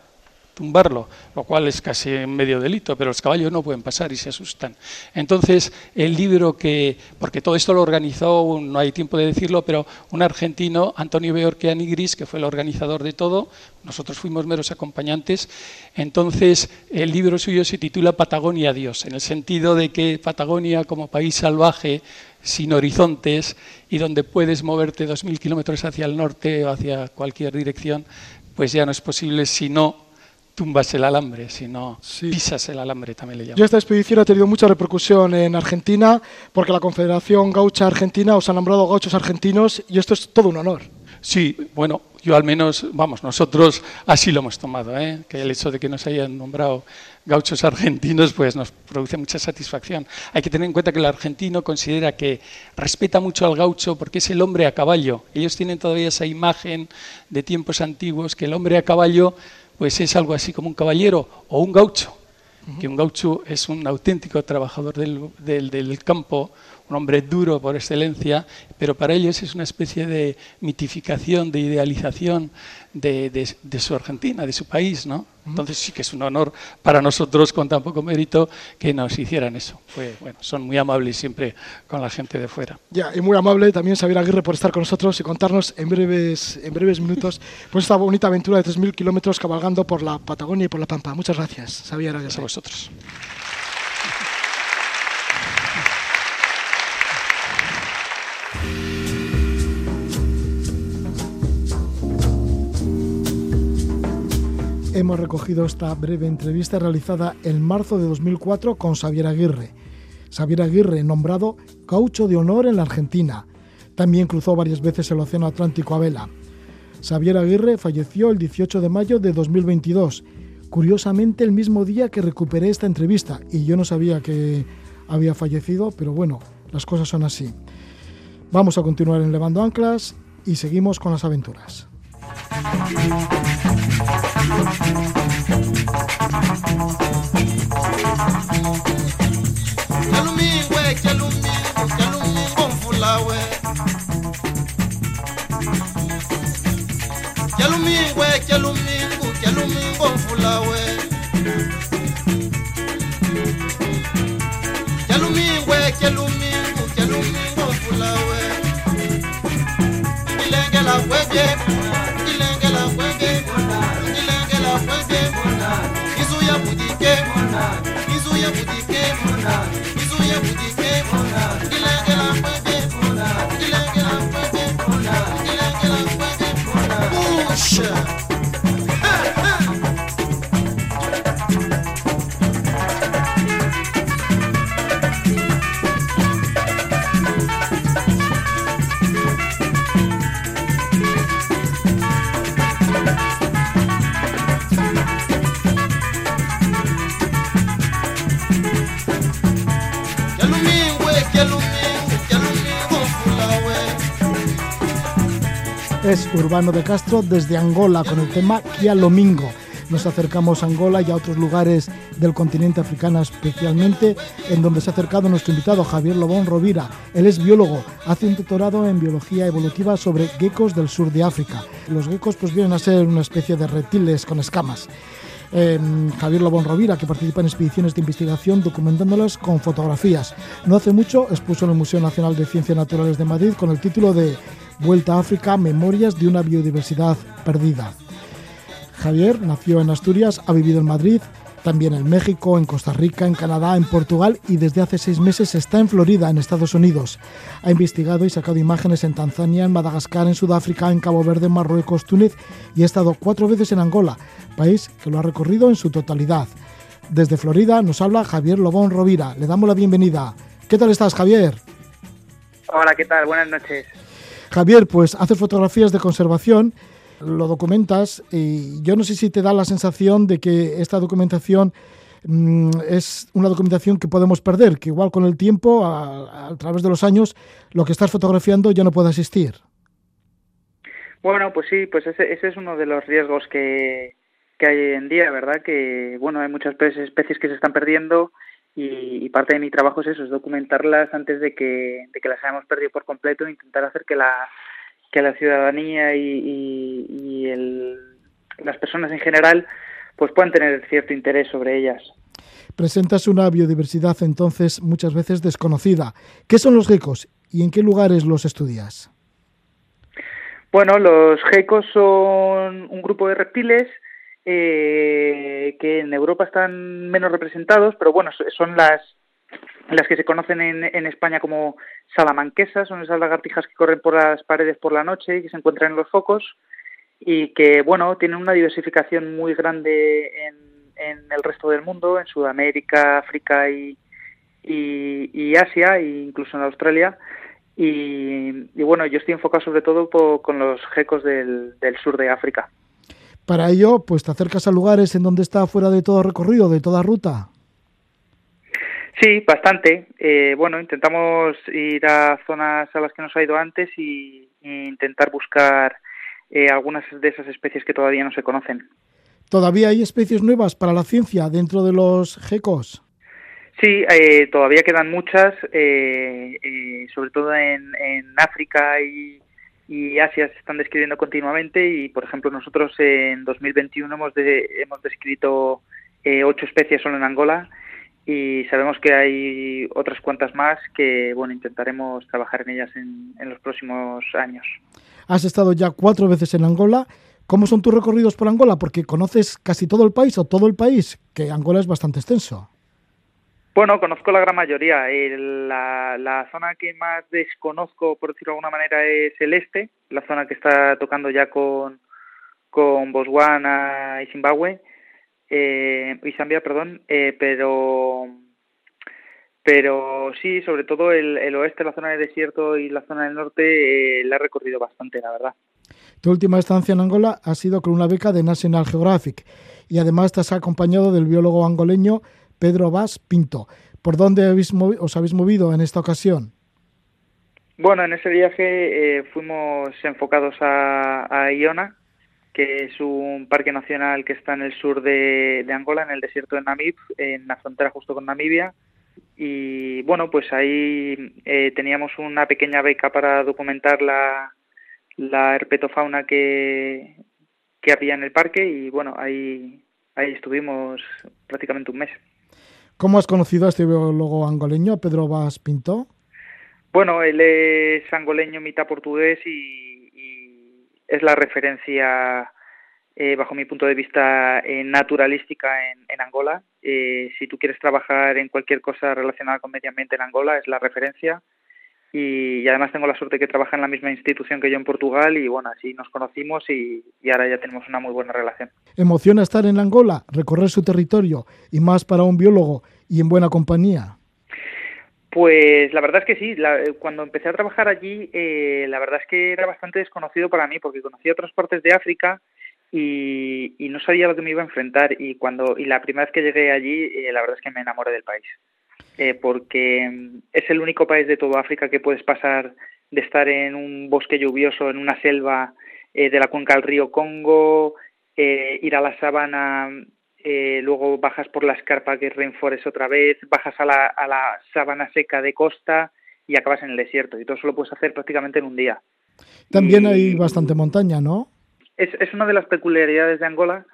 tumbarlo, lo cual es casi medio delito, pero los caballos no pueden pasar y se asustan. Entonces, el libro que, porque todo esto lo organizó, no hay tiempo de decirlo, pero un argentino, Antonio Beorquean Gris, que fue el organizador de todo, nosotros fuimos meros acompañantes, entonces el libro suyo se titula Patagonia Dios, en el sentido de que Patagonia como país salvaje, sin horizontes y donde puedes moverte dos mil kilómetros hacia el norte o hacia cualquier dirección, pues ya no es posible si no tumbas el alambre, sino pisas el alambre, también le llaman. Y esta expedición ha tenido mucha repercusión en Argentina, porque la Confederación Gaucha Argentina os ha nombrado gauchos argentinos, y esto es todo un honor. Sí, bueno, yo al menos, vamos, nosotros así lo hemos tomado, ¿eh? que el hecho de que nos hayan nombrado gauchos argentinos, pues nos produce mucha satisfacción. Hay que tener en cuenta que el argentino considera que respeta mucho al gaucho porque es el hombre a caballo. Ellos tienen todavía esa imagen de tiempos antiguos que el hombre a caballo pues es algo así como un caballero o un gaucho, que un gaucho es un auténtico trabajador del, del, campo, un hombre duro por excelencia, pero para ellos es una especie de mitificación, de idealización de, de, su Argentina, de su país, ¿no? Entonces sí que es un honor para nosotros con tan poco mérito que nos hicieran eso. Pues bueno, son muy amables siempre con la gente de fuera. Ya, y muy amable también Xavier Aguirre por estar con nosotros y contarnos en breves, en breves minutos pues esta bonita aventura de 3.000 kilómetros cabalgando por la Patagonia y por la Pampa. Muchas gracias, Xavier Aguirre. Gracias a vosotros. Hemos recogido esta breve entrevista realizada en marzo de 2004 con Xavier Aguirre. Xavier Aguirre, nombrado caucho de honor en la Argentina. También cruzó varias veces el Océano Atlántico a vela. Xavier Aguirre falleció el 18 de mayo de 2022, curiosamente el mismo día que recuperé esta entrevista, y yo no sabía que había fallecido, pero bueno, las cosas son así. Vamos a continuar en Levando Anclas y seguimos con las aventuras. Jalumingo, jalumingo, jalumingo, fulawe. Urbano de Castro desde Angola con el tema Kia Lomingo. Nos acercamos a Angola y a otros lugares del continente africano, especialmente en donde se ha acercado nuestro invitado Javier Lobón Rovira. Él es biólogo, hace un doctorado en biología evolutiva sobre geckos del sur de África. Los geckos pues vienen a ser una especie de reptiles con escamas. Eh, Javier Lobón Rovira, que participa en expediciones de investigación documentándolas con fotografías. No hace mucho expuso en el Museo Nacional de Ciencias Naturales de Madrid con el título de Vuelta a África, Memorias de una biodiversidad perdida. Javier nació en Asturias, ha vivido en Madrid, también en México, en Costa Rica, en Canadá, en Portugal y desde hace seis meses está en Florida, en Estados Unidos. Ha investigado y sacado imágenes en Tanzania, en Madagascar, en Sudáfrica, en Cabo Verde, en Marruecos, Túnez y ha estado cuatro veces en Angola, país que lo ha recorrido en su totalidad. Desde Florida nos habla Javier Lobón Rovira. Le damos la bienvenida. ¿Qué tal estás, Javier? Hola, ¿qué tal? Buenas noches. Javier, pues haces fotografías de conservación, lo documentas y yo no sé si te da la sensación de que esta documentación mm, es una documentación que podemos perder, que igual con el tiempo, a, través de los años, lo que estás fotografiando ya no puede existir. Bueno, pues sí, pues ese, ese es uno de los riesgos que, que hay en día, ¿verdad? Que, bueno, hay muchas especies que se están perdiendo y, y parte de mi trabajo es eso, es documentarlas antes de que, de que las hayamos perdido por completo e intentar hacer que la, que la ciudadanía y, y, y el, las personas en general pues puedan tener cierto interés sobre ellas. Presentas una biodiversidad entonces muchas veces desconocida. ¿Qué son los geckos y en qué lugares los estudias? Bueno, los geckos son un grupo de reptiles eh, que en Europa están menos representados, pero bueno, son las las que se conocen en, en España como salamanquesas, son esas lagartijas que corren por las paredes por la noche y que se encuentran en los focos y que, bueno, tienen una diversificación muy grande en, el resto del mundo, en Sudamérica, África y, y, Asia, e incluso en Australia. Y, y, bueno, yo estoy enfocado sobre todo con los gecos del sur de África. Para ello, pues te acercas a lugares en donde está fuera de todo recorrido, de toda ruta. Sí, bastante. Eh, bueno, intentamos ir a zonas a las que nos ha ido antes y, y intentar buscar eh, algunas de esas especies que todavía no se conocen. ¿Todavía hay especies nuevas para la ciencia dentro de los gecos? Sí, eh, todavía quedan muchas, eh, sobre todo en, en África y, y, Asia se están describiendo continuamente y, por ejemplo, nosotros en 2021 hemos, de, hemos descrito eh, ocho especies solo en Angola y sabemos que hay otras cuantas más que, bueno, intentaremos trabajar en ellas en, en los próximos años. Has estado ya cuatro veces en Angola. ¿Cómo son tus recorridos por Angola? Porque conoces casi todo el país o todo el país, que Angola es bastante extenso. Bueno, conozco la gran mayoría. La, zona que más desconozco, por decirlo de alguna manera, es el este, la zona que está tocando ya con, con Botswana y Zimbabue, eh, y Zambia, perdón, eh, pero pero sí, sobre todo el, oeste, la zona del desierto y la zona del norte, eh, la he recorrido bastante, la verdad. Tu última estancia en Angola ha sido con una beca de National Geographic y además te has acompañado del biólogo angoleño Pedro Vaz Pinto. ¿Por dónde habéis os habéis movido en esta ocasión? Bueno, en ese viaje eh, fuimos enfocados a, a, Iona, que es un parque nacional que está en el sur de, Angola, en el desierto de Namib, en la frontera justo con Namibia y bueno, pues ahí eh, teníamos una pequeña beca para documentar la, la herpetofauna que, que había en el parque y bueno, ahí, ahí estuvimos prácticamente un mes. ¿Cómo has conocido a este biólogo angoleño, Pedro Vaz Pinto? Bueno, él es angoleño, mitad portugués y, es la referencia eh, bajo mi punto de vista, eh, naturalística en, en Angola. Eh, si tú quieres trabajar en cualquier cosa relacionada con medio ambiente en Angola, es la referencia. Y, además tengo la suerte que trabaja en la misma institución que yo en Portugal y bueno, así nos conocimos y, y ahora ya tenemos una muy buena relación. ¿Emociona estar en Angola, recorrer su territorio y más para un biólogo y en buena compañía? Pues la verdad es que sí. La, cuando empecé a trabajar allí, eh, la verdad es que era bastante desconocido para mí porque conocía otras partes de África y, y, no sabía lo que me iba a enfrentar y cuando y la primera vez que llegué allí eh, la verdad es que me enamoré del país eh, porque es el único país de toda África que puedes pasar de estar en un bosque lluvioso en una selva eh, de la cuenca del río Congo eh, ir a la sabana luego bajas por la escarpa que es Rainforest otra vez bajas a la, a la sabana seca de costa y acabas en el desierto y todo eso lo puedes hacer prácticamente en un día también hay bastante montaña ¿no? es, es una de las peculiaridades de Angola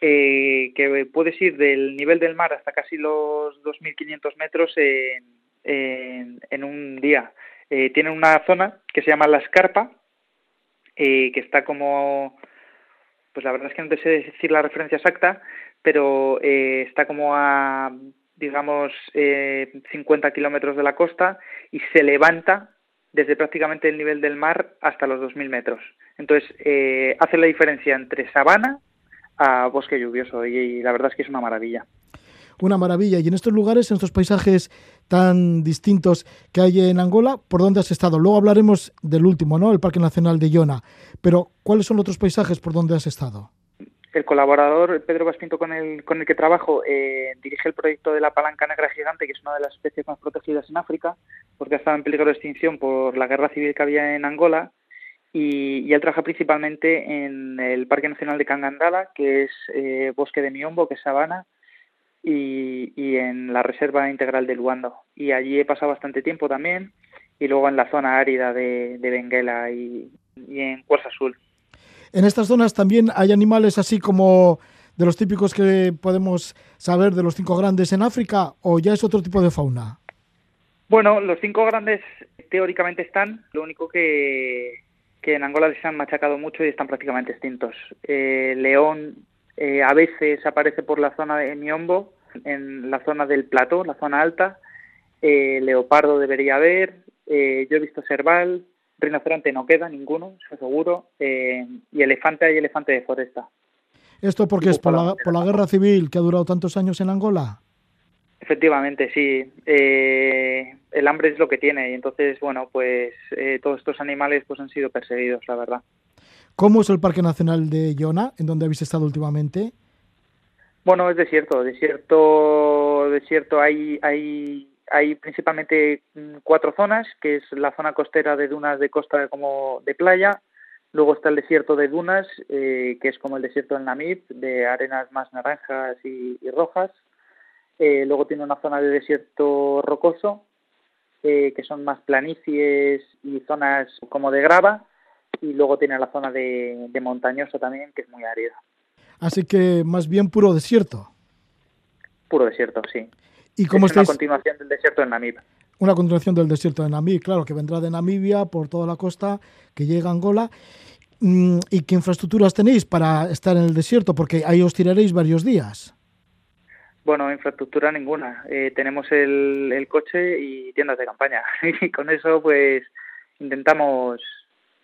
eh, que puedes ir del nivel del mar hasta casi los 2.500 metros en, en, un día. Eh, tiene una zona que se llama La Escarpa, eh, que está como, pues la verdad es que no te sé decir la referencia exacta, pero eh, está como a, digamos, eh, 50 kilómetros de la costa y se levanta desde prácticamente el nivel del mar hasta los 2.000 metros. Entonces, eh, hace la diferencia entre sabana a bosque lluvioso y, y, la verdad es que es una maravilla. Una maravilla. Y en estos lugares, en estos paisajes tan distintos que hay en Angola, ¿por dónde has estado? Luego hablaremos del último, ¿no? El Parque Nacional de Iona. Pero, ¿cuáles son los otros paisajes por donde has estado? El colaborador Pedro Baspinto con el, con el que trabajo eh, dirige el proyecto de la palanca negra gigante, que es una de las especies más protegidas en África, porque ha estado en peligro de extinción por la guerra civil que había en Angola y, y, él trabaja principalmente en el Parque Nacional de Cangandala, que es eh, bosque de Miombo, que es sabana, y, y, en la Reserva Integral de Luando. Y allí he pasado bastante tiempo también, y luego en la zona árida de, de Benguela y, y en Cuarza Azul. En estas zonas también hay animales así como de los típicos que podemos saber de los cinco grandes en África, o ya es otro tipo de fauna? Bueno, los cinco grandes teóricamente están, lo único que que en Angola les han machacado mucho y están prácticamente extintos. Eh, león eh, a veces aparece por la zona de Miombo, en la zona del plató, la zona alta. Eh, leopardo debería haber. Eh, yo he visto cerval. Rinoceronte no queda ninguno, eso seguro. Y elefante hay elefante de foresta. ¿Esto porque es por la, por la guerra civil que ha durado tantos años en Angola? Efectivamente, sí. Eh, el hambre es lo que tiene y entonces, bueno, pues eh, todos estos animales pues han sido perseguidos, la verdad. ¿Cómo es el Parque Nacional de Iona, en donde habéis estado últimamente? Bueno, es desierto, desierto, desierto. Hay, hay, hay principalmente cuatro zonas, que es la zona costera de dunas de costa como de playa. Luego está el desierto de dunas, eh, que es como el desierto del Namib, de arenas más naranjas y, y rojas. Eh, luego tiene una zona de desierto rocoso, eh, que son más planicies y zonas como de grava, y luego tiene la zona de, de montañoso también, que es muy árida. Así que más bien puro desierto. Puro desierto, sí. ¿Y cómo es estáis? una continuación del desierto de Namib. Una continuación del desierto de Namib, claro, que vendrá de Namibia por toda la costa, que llega a Angola. Mm, ¿Y qué infraestructuras tenéis para estar en el desierto? Porque ahí os tiraréis varios días. Bueno, infraestructura ninguna. Eh, tenemos el, el, coche y tiendas de campaña. Y con eso, pues, intentamos,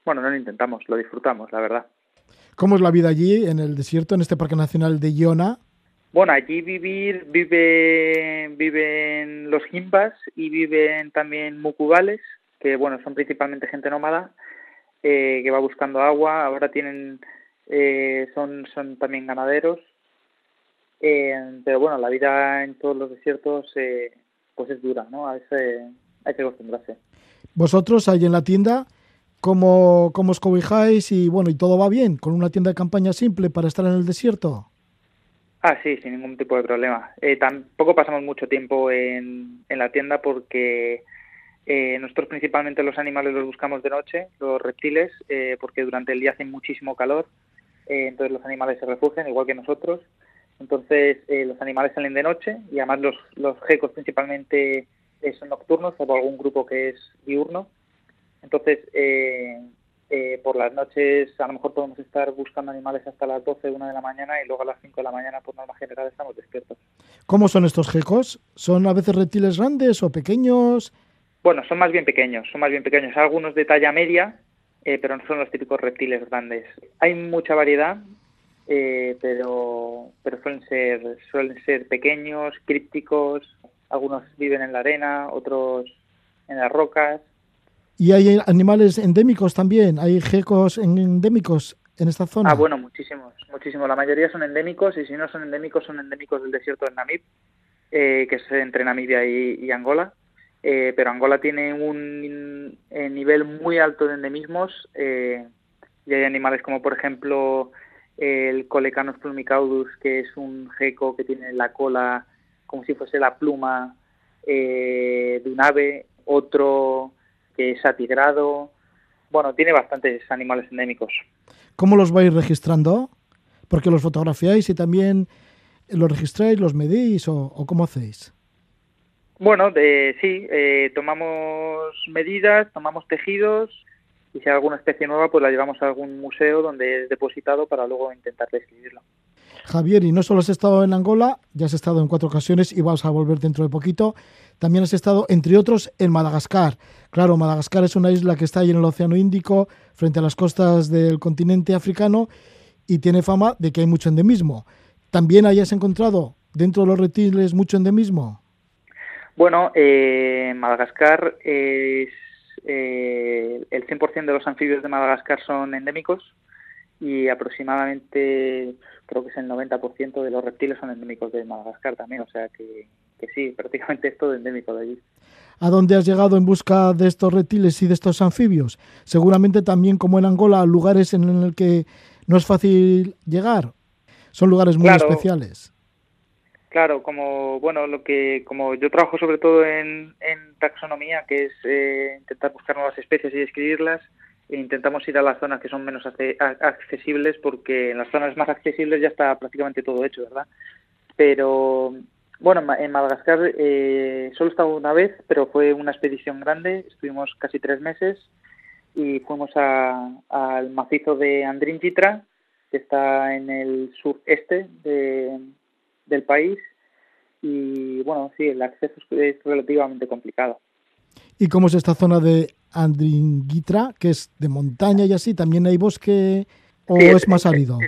bueno, no lo intentamos, lo disfrutamos, la verdad. ¿Cómo es la vida allí en el desierto, en este Parque Nacional de Iona? Bueno, allí vivir, vive, viven los jimbas y viven también mucubales, que bueno, son principalmente gente nómada, eh, que va buscando agua, ahora tienen, eh, son, son también ganaderos, eh, pero bueno, la vida en todos los desiertos eh, pues es dura, ¿no? A ese, hay que acostumbrarse. Vosotros ahí en la tienda, ¿cómo, cómo os cobijáis? Y bueno, ¿y todo va bien? ¿Con una tienda de campaña simple para estar en el desierto? Ah, sí, sin ningún tipo de problema. Eh, tampoco pasamos mucho tiempo en, en la tienda porque eh, nosotros principalmente los animales los buscamos de noche, los reptiles, eh, porque durante el día hace muchísimo calor, eh, entonces los animales se refugian igual que nosotros. Entonces eh, los animales salen de noche y además los, los gecos principalmente eh, son nocturnos, salvo algún grupo que es diurno. Entonces eh, por las noches a lo mejor podemos estar buscando animales hasta las 12, 1 de la mañana y luego a las 5 de la mañana por norma general estamos despiertos. ¿Cómo son estos gecos? ¿Son a veces reptiles grandes o pequeños? Bueno, son más bien pequeños, son más bien pequeños. Algunos de talla media, eh, pero no son los típicos reptiles grandes. Hay mucha variedad, eh, pero, pero suelen ser, suelen ser pequeños, crípticos. Algunos viven en la arena, otros en las rocas. ¿Y hay animales endémicos también? ¿Hay gecos endémicos en esta zona? Ah, bueno, muchísimos, muchísimos. La mayoría son endémicos y si no son endémicos, son endémicos del desierto de Namib, eh, que es entre Namibia y, y Angola. Eh, pero Angola tiene un eh, nivel muy alto de endemismos eh, y hay animales como por ejemplo el Colecanus plumicaudus, que es un geco que tiene la cola como si fuese la pluma eh, de un ave, otro que es atigrado. Bueno, tiene bastantes animales endémicos. ¿Cómo los vais registrando? Porque los fotografiáis y también los registráis, los medís o, o cómo hacéis? Bueno, de, sí, eh, tomamos medidas, tomamos tejidos y si hay alguna especie nueva, pues la llevamos a algún museo donde es depositado para luego intentar describirlo. Javier, y no solo has estado en Angola, ya has estado en cuatro ocasiones y vas a volver dentro de poquito. También has estado, entre otros, en Madagascar. Claro, Madagascar es una isla que está ahí en el Océano Índico, frente a las costas del continente africano, y tiene fama de que hay mucho endemismo. ¿También hayas encontrado dentro de los reptiles mucho endemismo? Bueno, eh, Madagascar es eh, el 100% de los anfibios de Madagascar son endémicos y aproximadamente creo que es el 90% de los reptiles son endémicos de Madagascar también, o sea que, que sí, prácticamente es todo endémico de allí. ¿A dónde has llegado en busca de estos reptiles y de estos anfibios? Seguramente también, como en Angola, lugares en el que no es fácil llegar. Son lugares muy Claro. especiales. Claro, como bueno, lo que como yo trabajo sobre todo en, taxonomía, que es eh, intentar buscar nuevas especies y describirlas, e intentamos ir a las zonas que son menos ace- accesibles, porque en las zonas más accesibles ya está prácticamente todo hecho, ¿verdad? Pero bueno, en Ma- en Madagascar eh, solo he estado una vez, pero fue una expedición grande, estuvimos casi tres meses y fuimos al macizo de Andringitra, que está en el sureste de, del país y bueno, sí, el acceso es, relativamente complicado. ¿Y cómo es esta zona de Andringitra, que es de montaña y así? ¿También hay bosque o Sí, es, es- más árido?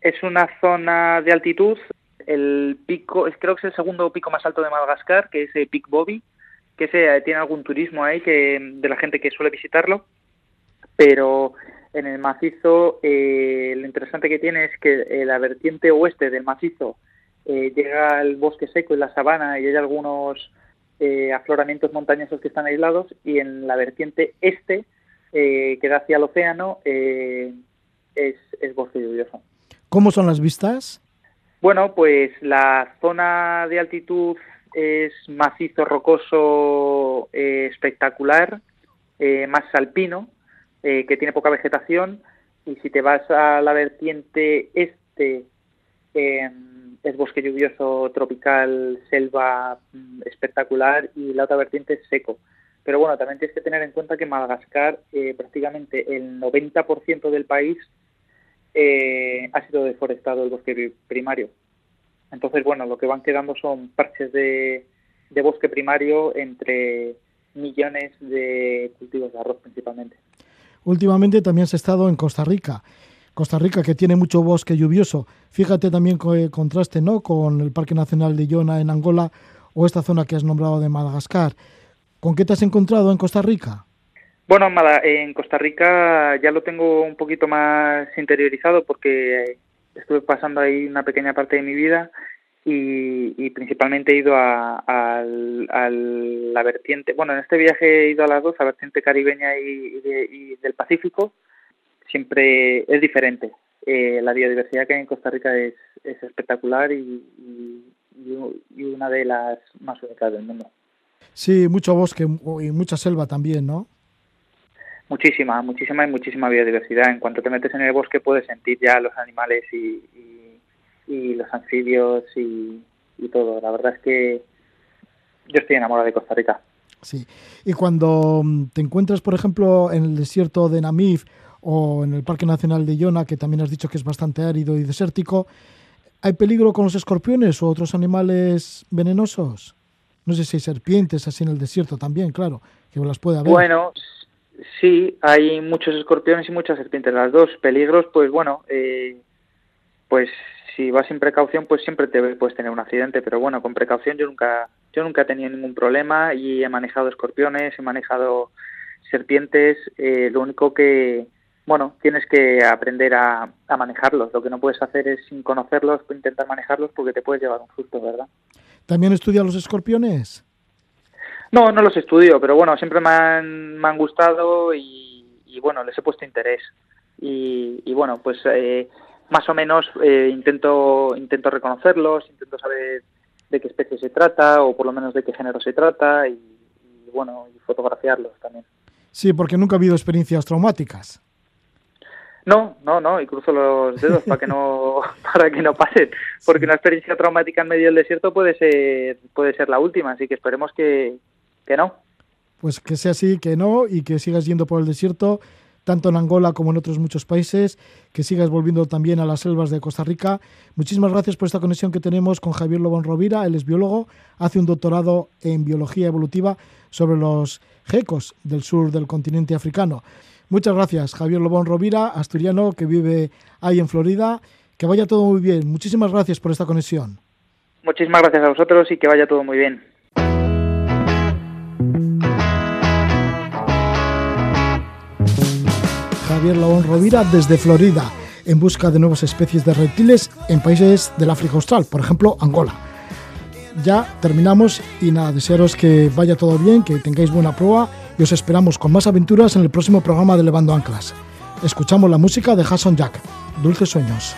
Es una zona de altitud, el pico, creo que es el segundo pico más alto de Madagascar, que es el Pic Bobby, que ese, tiene algún turismo ahí que de la gente que suele visitarlo, pero en el macizo eh, lo interesante que tiene es que eh, la vertiente oeste del macizo eh, llega al bosque seco y la sabana y hay algunos eh, afloramientos montañosos que están aislados y en la vertiente este que da hacia el océano es, es bosque lluvioso. ¿Cómo son las vistas? Bueno, pues la zona de altitud es macizo rocoso eh, espectacular, eh, más alpino, eh, que tiene poca vegetación, y si te vas a la vertiente este, eh, es bosque lluvioso tropical, selva mm, espectacular, y la otra vertiente es seco. Pero bueno, también tienes que tener en cuenta que Madagascar, eh, prácticamente el 90% del país eh, ha sido deforestado el bosque pri- primario. Entonces, bueno, lo que van quedando son parches de, de bosque primario entre millones de cultivos de arroz principalmente. Últimamente también has estado en Costa Rica. Costa Rica, que tiene mucho bosque lluvioso. Fíjate también el contraste ¿no? con el Parque Nacional de Iona en Angola o esta zona que has nombrado de Madagascar. ¿Con qué te has encontrado en Costa Rica? Bueno, en Costa Rica ya lo tengo un poquito más interiorizado porque estuve pasando ahí una pequeña parte de mi vida y, principalmente he ido a, la vertiente, bueno, en este viaje he ido a las dos, a la vertiente caribeña y, del Pacífico, siempre es diferente. Eh, la biodiversidad que hay en Costa Rica es, espectacular y, una de las más únicas del mundo. Sí, mucho bosque y mucha selva también, ¿no? Muchísima, muchísima y muchísima biodiversidad. En cuanto te metes en el bosque puedes sentir ya los animales y, y los anfibios y, todo. La verdad es que yo estoy enamorado de Costa Rica. Sí, y cuando mm, te encuentras, por ejemplo, en el desierto de Namib o en el Parque Nacional de Iona, que también has dicho que es bastante árido y desértico, ¿hay peligro con los escorpiones o otros animales venenosos? No sé si hay serpientes así en el desierto también, claro, que las puede haber. Bueno, sí, hay muchos escorpiones y muchas serpientes. Las dos peligros, pues bueno, eh, pues si vas sin precaución, pues siempre te puedes tener un accidente, pero bueno, con precaución yo nunca, yo nunca he tenido ningún problema y he manejado escorpiones, he manejado serpientes, eh, lo único que, bueno, tienes que aprender a, manejarlos, lo que no puedes hacer es sin conocerlos, intentar manejarlos porque te puedes llevar un susto, ¿verdad? ¿También estudias los escorpiones? No, no los estudio, pero bueno, siempre me han, me han gustado y, bueno, les he puesto interés. Y, y bueno, pues eh, más o menos eh, intento, intento reconocerlos, intento saber de qué especie se trata o por lo menos de qué género se trata y, bueno, y fotografiarlos también. Sí, porque nunca ha habido experiencias traumáticas. No, no, no, y cruzo los dedos para que no para que no pasen, porque una experiencia traumática en medio del desierto puede ser puede ser la última, así que esperemos que, que no. Pues que sea así, que no, y que sigas yendo por el desierto tanto en Angola como en otros muchos países, que sigas volviendo también a las selvas de Costa Rica. Muchísimas gracias por esta conexión que tenemos con Javier Lobón Rovira, él es biólogo, hace un doctorado en biología evolutiva sobre los gecos del sur del continente africano. Muchas gracias, Javier Lobón Rovira, asturiano que vive ahí en Florida. Que vaya todo muy bien. Muchísimas gracias por esta conexión. Muchísimas gracias a vosotros y que vaya todo muy bien. Javier Lobón Rovira desde Florida en busca de nuevas especies de reptiles en países del África Austral, por ejemplo Angola. Ya terminamos y nada, desearos que vaya todo bien, que tengáis buena prueba y os esperamos con más aventuras en el próximo programa de Levando Anclas. Escuchamos la música de Jason Jack, Dulces Sueños.